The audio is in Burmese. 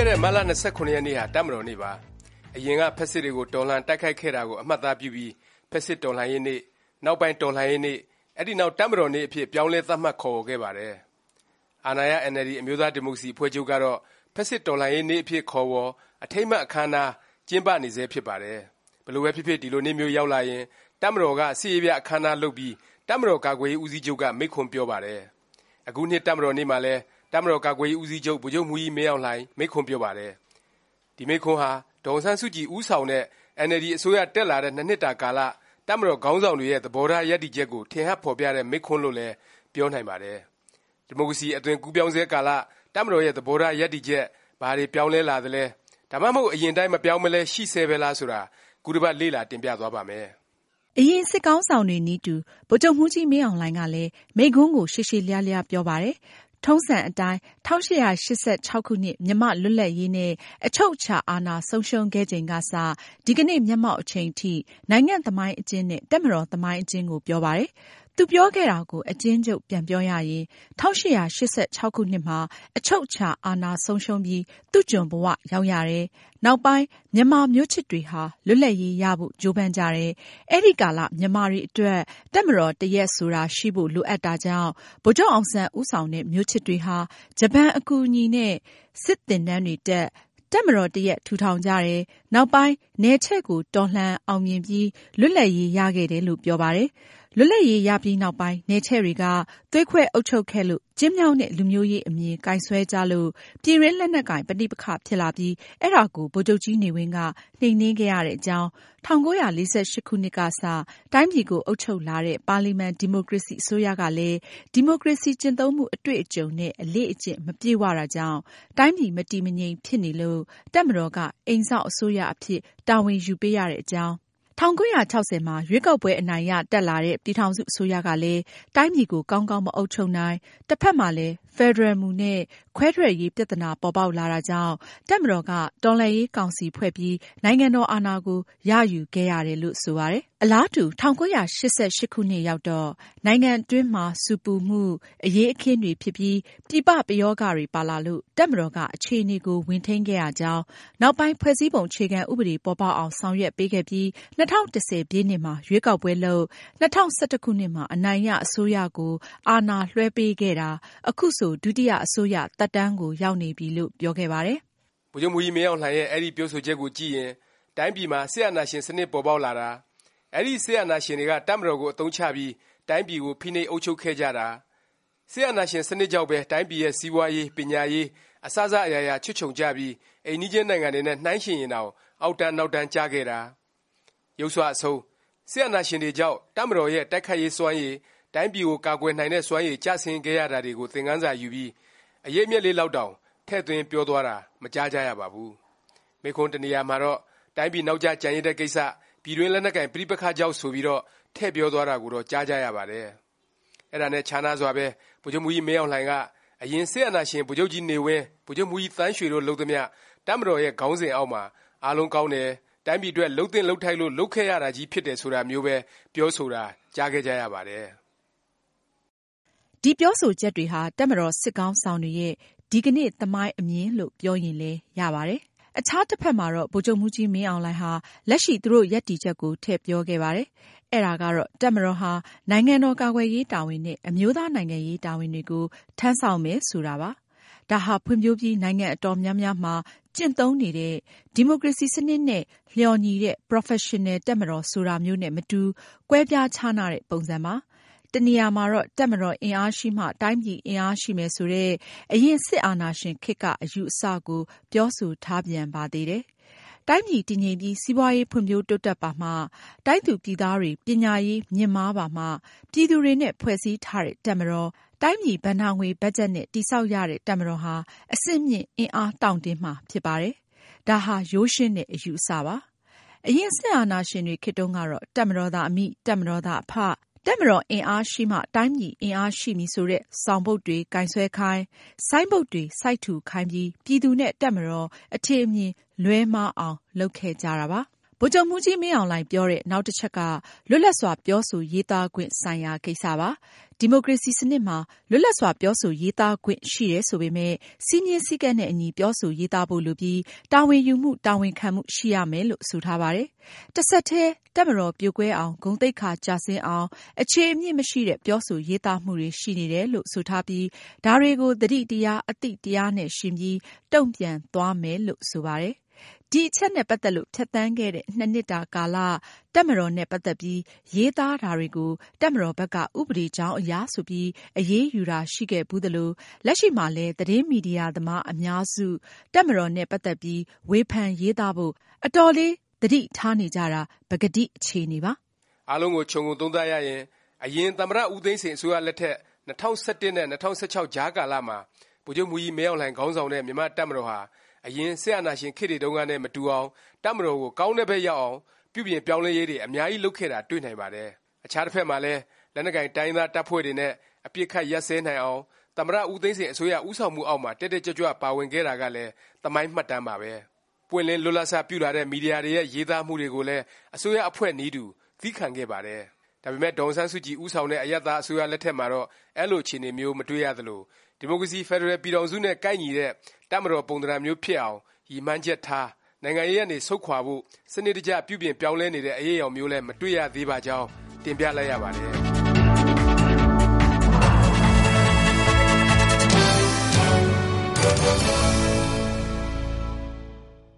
ခဲ့တဲ့ မတ်လ ၂၇ ရက်နေ့ဟာ တပ်မတော်နေ့ပါ။အရင်က ဖက်စစ်တွေကို တော်လှန်တိုက်ခိုက်ခဲ့တာကို အမှတ်အသားပြုပြီး ဖက်စစ်တော်လှန်ရေးနေ့၊နောက်ပိုင်း တော်လှန်ရေးနေ့၊အဲဒီနောက် တပ်မတော်နေ့အဖြစ် ပြောင်းလဲ သတ်မှတ် ခေါ်ဝေါ်ခဲ့ပါတယ်။အာဏာရ အင်န်အယ်လ်ဒီ အမျိုးသားဒီမိုကရေစီ အဖွဲ့ချုပ်ကတော့ ဖက်စစ်တော်လှန်ရေးနေ့အဖြစ် ခေါ်ဝေါ်၊အထိမ်းအမှတ် အခန်းအနား ကျင်းပနေဆဲ ဖြစ်ပါတယ်။ဘယ်လိုပဲဖြစ်ဖြစ် ဒီလိုနေ့မျိုး ရောက်လာရင် တပ်မတော်က စစ်ရေးပြ အခန်းအနားလုပ်ပြီး တပ်မတော်ကာကွယ်ရေး ဦးစီးချုပ်က မိန့်ခွန်းပြောပါတယ်။အခုနှစ် တပ်မတော်နေ့မှာလည်း တပ်မတော်ကာကွယ်ရေးဦးစီးချုပ် ဗိုလ်ချုပ်မှူးကြီး မင်းအောင်လှိုင် မိန့်ခွန်းပြောပါတယ်။ဒီမိန့်ခွန်းဟာ ဒေါ်အောင်ဆန်းစုကြည် ဦးဆောင်တဲ့ အင်န်အယ်လ်ဒီ အစိုးရ တက်လာတဲ့ ၂ နှစ်တာကာလ တပ်မတော်ခေါင်းဆောင်တွေရဲ့ သဘောထား ရပ်တည်ချက်ကို ထင်ဟပ်ဖော်ပြတဲ့ မိန့်ခွန်းလို့လည်း ပြောနိုင်ပါတယ်။ဒီမိုကရေစီ အသွင်ကူးပြောင်းဆဲကာလ တပ်မတော်ရဲ့ သဘောထား ရပ်တည်ချက် ဘာတွေ ပြောင်းလဲလာသလဲ၊ဒါမှမဟုတ် အရင်အတိုင်း မပြောင်းမလဲ ရှိဆဲပဲလား ဆိုတာ ခုတစ်ပတ် လေ့လာတင်ပြသွားပါ့မယ်။အရင် စစ်ခေါင်းဆောင်တွေနည်းတူ ဗိုလ်ချုပ်မှူးကြီး မင်းအောင်လှိုင်ကလည်း မိန့်ခွန်းကို ရှည်ရှည်လျားလျား ပြောပါတယ်။ ထုံးစံအတိုင်း ၁၈၈၆ ခုနှစ် မြန်မာ့လွတ်လပ်ရေးနဲ့ အချုပ်အခြာအာဏာ ဆုံးရှုံးခဲ့ချိန်ကစ ဒီကနေ့ မျက်မှောက်အချိန်ထိ နိုင်ငံ့သမိုင်းအကျဉ်းနဲ့ တပ်မတော် သမိုင်းအကျဉ်းကို ပြောပါတယ်။ သူပြောခဲ့တာကို အကျဉ်းချုပ်ပြန်ပြောရရင် ၁၈၈၆ ခုနှစ်မှာ အချုပ်အခြာအာဏာဆုံးရှုံးပြီး သူ့ကျွန်ဘ၀ရောက်ရတယ်၊နောက်ပိုင်း မြန်မာမျိုးချစ်တွေဟာ လွတ်လပ်ရေးရဖို့ ကြိုးပမ်းကြတယ်၊အဲဒီကာလ မြန်မာတွေအတွက် တပ်မတော်တစ်ရပ်ဆိုတာ ရှိဖို့ လိုအပ်တာကြောင့် ဗိုလ်ချုပ်အောင်ဆန်း ဦးဆောင်တဲ့ မျိုးချစ်တွေဟာ ဂျပန်အကူအညီနဲ့ စစ်သင်တန်းတွေတက်၊တပ်မတော်တစ်ရပ် ထူထောင်ကြတယ်၊နောက်ပိုင်း နယ်ချဲ့ကို တော်လှန်အောင်မြင်ပြီး လွတ်လပ်ရေးရခဲ့တယ်လို့ ပြောပါတယ်။ လွတ်လပ်ရေးရပြီးနောက်ပိုင်း နယ်ချဲ့တွေက သွေးခွဲအုပ်ချုပ်ခဲ့လို့ ကျဉ်းမြောင်းတဲ့ လူမျိုးရေးအမြင် ကိုင်စွဲကြလို့ ပြည်တွင်း လက်နက်ကိုင် ပဋိပက္ခဖြစ်လာပြီး အဲဒါကို ဗိုလ်ချုပ်ကြီးနေဝင်းက နှိမ်နင်းခဲ့ရတဲ့အကြောင်း၊၁၉၄၈ ခုနှစ်ကစ တိုင်းပြည်ကို အုပ်ချုပ်လာတဲ့ ပါလီမန် ဒီမိုကရေစီ အစိုးရကလည်း ဒီမိုကရေစီ ကျင့်သုံးမှု အတွေ့အကြုံနဲ့ အလေ့အကျင့် မပြည့်ဝတာကြောင့် တိုင်းပြည် မတည်မငြိမ် ဖြစ်နေလို့ တပ်မတော်က အိမ်စောင့်အစိုးရအဖြစ် တာဝန်ယူပေးရတဲ့အကြောင်း၊ ၁၉၆၀မှာ ရွေးကောက်ပွဲ အနိုင်ရ တက်လာတဲ့ ပြည်ထောင်စု အစိုးရကလည်း တိုင်းပြည်ကို ကောင်းကောင်း မအုပ်ချုပ်နိုင်၊တစ်ဖက်မှာလည်း ဖက်ဒရယ်မူနဲ့ ခွဲထွက်ရေး ပြသနာပေါ်ပေါက်လာတာကြောင့် တပ်မတော်က တော်လှန်ရေးကောင်စီဖွဲ့ပြီး နိုင်ငံတော်အာဏာကို ရယူခဲ့ရတယ်လို့ ဆိုပါတယ်။အလားတူ ၁၉၈၈ ခုနှစ်ရောက်တော့ နိုင်ငံတွင်းမှာ ဆူပူမှု၊အရေးအခင်းတွေဖြစ်ပြီး ပြည်ပပယောဂတွေ ပါလာလို့ တပ်မတော်က အခြေအနေကို ဝင်ထိန်းခဲ့ရကြောင်း၊နောက်ပိုင်း ဖွဲ့စည်းပုံ အခြေခံဥပဒေ ပေါ်ပေါက်အောင် ဆောင်ရွက်ပေးခဲ့ပြီး ၂၀၁၀ ပြည့်နှစ်မှာ ရွေးကောက်ပွဲလုပ်၊၂၀၁၁ ခုနှစ်မှာ အနိုင်ရ အစိုးရကို အာဏာလွဲှပေးခဲ့တာခုဆိုဒုတိယအစိုးရသက်တမ်းကို ရောက်နေပြီလို့ ပြောခဲ့ပါတယ်။ဗိုလ်ချုပ်မှူးကြီး မင်းအောင်လှိုင်ရဲ့ အဲဒီ ပြောဆိုချက်ကိုကြည့်ရင် တိုင်းပြည်မှာ စစ်အာဏာရှင် စနစ် ပေါ်ပေါက်လာတာ၊အဲဒီ စစ်အာဏာရှင်တွေက တပ်မတော်ကို အသုံးချပြီး တိုင်းပြည်ကို ဖိနှိပ် အုပ်ချုပ်ခဲ့ကြတာ၊စစ်အာဏာရှင် စနစ်ကြောင့်ပဲ တိုင်းပြည်ရဲ့ စီးပွားရေး၊ပညာရေး အစစ အရာရာ ချွတ်ခြုံကျပြီး အိမ်နီးချင်းနိုင်ငံတွေနဲ့ နှိုင်းယှဉ်ရင်တောင် အောက်တန်း နောက်တန်း ကျခဲ့တာ၊ယုတ်စွအဆုံး စစ်အာဏာရှင်တွေကြောင့် တပ်မတော်ရဲ့ တိုက်ခိုက်ရေးစွမ်းရည်၊ တိုင်းပြည်ကိုကာကွယ်နိုင်တဲ့စွမ်းရည်ကျဆင်းခဲ့ရတာတွေကို သင်ခန်းစာယူပြီး အရိပ်အမြွက်လေးလောက်တောင် ထည့်သွင်းပြောသွားတာ မကြားကြရပါဘူး။မိန့်ခွန်းတစ်နေရာမှာတော့ တိုင်းပြည်နောက်ကျကျန်ရစ်တဲ့ကိစ္စ ပြည်တွင်းလက်နက်ကိုင် ပဋိပက္ခကြောင့် ဆိုပြီးတော့ ထည့်ပြောသွားတာကိုတော့ ကြားကြရပါတယ်။အဲဒါနဲ့ခြားနားစွာပဲ ဗိုလ်ချုပ်မှူးကြီး မင်းအောင်လှိုင်က အရင် စစ်အာဏာရှင် ဗိုလ်ချုပ်ကြီးနေဝင်း၊ဗိုလ်ချုပ်မှူးကြီးသန်းရွှေတို့ လုပ်သမျှ တပ်မတော်ရဲ့ ခေါင်းစဉ်အောက်မှာ အားလုံးကောင်းတယ်၊တိုင်းပြည်အတွက် လုပ်သင့်လုပ်ထိုက်လို့ လုပ်ခဲ့ရတာချည်းဖြစ်တယ် ဆိုတာမျိုးပဲ ပြောဆိုတာ ကြားခဲ့ကြရပါတယ်။ ဒီပြောဆိုချက်တွေဟာ တပ်မတော်စစ်ခေါင်းဆောင်တွေရဲ့ ဒီကနေ့ သမိုင်းအမြင်လို့ ပြောရင်လည်း ရပါတယ်။အခြားတစ်ဖက်မှာတော့ ဗိုလ်ချုပ်မှူးကြီးမင်းအောင်လှိုင်ဟာ လက်ရှိ သူတို့ ရပ်တည်ချက်ကို ထည့်ပြောခဲ့ပါတယ်။အဲဒါကတော့ တပ်မတော်ဟာ နိုင်ငံတော်ကာကွယ်ရေးတာဝန်နဲ့ အမျိုးသားနိုင်ငံရေးတာဝန်တွေကို ထမ်းဆောင်မယ် ဆိုတာပါ။ဒါဟာ ဖွံ့ဖြိုးပြီး နိုင်ငံအတော်များများမှာ ကျင့်သုံးနေတဲ့ ဒီမိုကရေစီစနစ်နဲ့ လျော်ညီတဲ့ ပရော်ဖက်ရှင်နယ် တပ်မတော် ဆိုတာမျိုးနဲ့ မတူ ကွဲပြားခြားနားတဲ့ ပုံစံပါ။ တစ်နေရာမှာတော့ တပ်မတော်အင်အားရှိမှ တိုင်းပြည်အင်အားရှိမယ်ဆိုတဲ့ အရင်စစ်အာဏာရှင်ခေတ်က အယူအဆကို ပြောဆိုထားပြန်ပါသေးတယ်။တိုင်းပြည်တည်ငြိမ်ပြီး စီးပွားရေးဖွံ့ဖြိုးတိုးတက်ပါမှ၊တိုင်းသူပြည်သားတွေ ပညာရေးမြင့်မားပါမှ ပြည်သူတွေနဲ့ ဖွဲ့စည်းထားတဲ့ တပ်မတော်၊တိုင်းပြည်ဘဏ္ဍာငွေဘတ်ဂျက်နဲ့ တည်ဆောက်ရတဲ့ တပ်မတော်ဟာ အဆင့်မြင့် အင်အားတောင့်တင်းမှာ ဖြစ်ပါတယ်။ဒါဟာ ရိုးရှင်းတဲ့ အယူအဆပါ။အရင် စစ်အာဏာရှင်တွေခေတ်တုန်းကတော့ တပ်မတော်သာအမိ၊တပ်မတော်သာအဖ၊ တပ်မတော်အင်အားရှိမှ တိုင်းပြည်အင်အားရှိမည် ဆိုတဲ့ ဆောင်ပုဒ်တွေ ကိုင်စွဲခိုင်း၊ဆိုင်းဘုတ်တွေ စိုက်ထူခိုင်းပြီး ပြည်သူနဲ့ တပ်မတော် အထင်အမြင် လွဲမှားအောင် လုပ်ခဲ့ကြတာပါ။ ဗိုလ်ချုပ်မှူးကြီး မင်းအောင်လှိုင် ပြောတဲ့ နောက်တစ်ချက်က လွတ်လပ်စွာ ပြောဆိုရေးသားခွင့်ဆိုင်ရာ ကိစ္စပါ။ဒီမိုကရေစီစနစ်မှာ လွတ်လပ်စွာ ပြောဆိုရေးသားခွင့် ရှိတယ်ဆိုပေမယ့် စည်းမျဉ်းစည်းကမ်းနဲ့အညီ ပြောဆိုရေးသားဖို့ လိုပြီး တာဝန်ယူမှု တာဝန်ခံမှု ရှိရမယ်လို့ ဆိုထားပါတယ်။တဆက်တည်း တပ်မတော်ပြိုကွဲအောင်၊ဂုဏ်သိက္ခာကျဆင်းအောင်၊အခြေအမြစ်မရှိတဲ့ ပြောဆိုရေးသားမှုတွေ ရှိနေတယ်လို့ ဆိုထားပြီး ဒါတွေကို သတိတရား၊အသိတရားနဲ့ ယှဉ်ပြီး တုန့်ပြန်သွားမယ်လို့ ဆိုပါတယ်။ ဒီအချက်နဲ့ပတ်သက်လို့ ဖြတ်သန်းခဲ့တဲ့ ၂ နှစ်တာကာလ တပ်မတော်နဲ့ ပတ်သက်ပြီး ရေးသားတာတွေကို တပ်မတော်ဘက်က ဥပဒေကြောင်းအရဆိုပြီး အရေးယူတာရှိခဲ့ဖူးသလို၊လက်ရှိမှာလည်း သတင်းမီဒီယာသမားအများစု တပ်မတော်နဲ့ ပတ်သက်ပြီး ဝေဖန်ရေးသားဖို့ အတော်လေး သတိထားနေကြတာ ပကတိအခြေအနေပါ။အားလုံးကို ခြုံငုံသုံးသပ်ရရင် အရင် သမ္မတ ဦးသိန်းစိန် အစိုးရလက်ထက် ၂၀၁၁ နဲ့ ၂၀၁၆ ကြားကာလမှာ ဗိုလ်ချုပ်မှူးကြီး မင်းအောင်လှိုင် ခေါင်းဆောင်တဲ့ မြန်မာ့တပ်မတော်ဟာ အရင် စစ်အာဏာရှင်ခေတ်တွေတုန်းကနဲ့ မတူအောင်၊တပ်မတော်ကို ကောင်းတဲ့ဘက်ရောက်အောင် ပြုပြင်ပြောင်းလဲရေးတွေ အများကြီး လုပ်ခဲ့တာ တွေ့နိုင်ပါတယ်။အခြားတစ်ဖက်မှာလည်း လက်နက်ကိုင် တိုင်းရင်းသားတပ်ဖွဲ့တွေနဲ့ အပစ်အခတ် ရပ်စဲနိုင်အောင် သမ္မတ ဦးသိန်းစိန် အစိုးရ ဦးဆောင်မှုအောက်မှာ တက်တက်ကြွကြွ ပါဝင်ခဲ့တာကလည်း သမိုင်းမှတ်တမ်းပါပဲ။ပွင့်လင်းလွတ်လပ်စ ပြုလာတဲ့ မီဒီယာတွေရဲ့ ရေးသားမှုတွေကိုလည်း အစိုးရအဖွဲ့နည်းတူ သည်းခံခဲ့ပါတယ်။ ဒါပေမယ့်ဒေါ်အောင်ဆန်းစုကြည် ဦးဆောင်တဲ့ အရပ်သားအစိုးရ လက်ထက်မှာတော့ အဲလို အခြေအနေမျိုး မတွေ့ရသလို၊ဒီမိုကရေစီ ဖက်ဒရယ် ပြည်ထောင်စုနဲ့ ကိုက်ညီတဲ့ တပ်မတော် ပုံသဏ္ဍာန်မျိုးဖြစ်အောင် ရည်မှန်းချက်ထား၊နိုင်ငံရေးကနေ ဆုတ်ခွာဖို့ စနစ်တကျ ပြုပြင်ပြောင်းလဲနေတဲ့ အရိပ်အယောင်မျိုးလည်း မတွေ့ရသေးပါကြောင်း တင်ပြလိုက်ရပါတယ်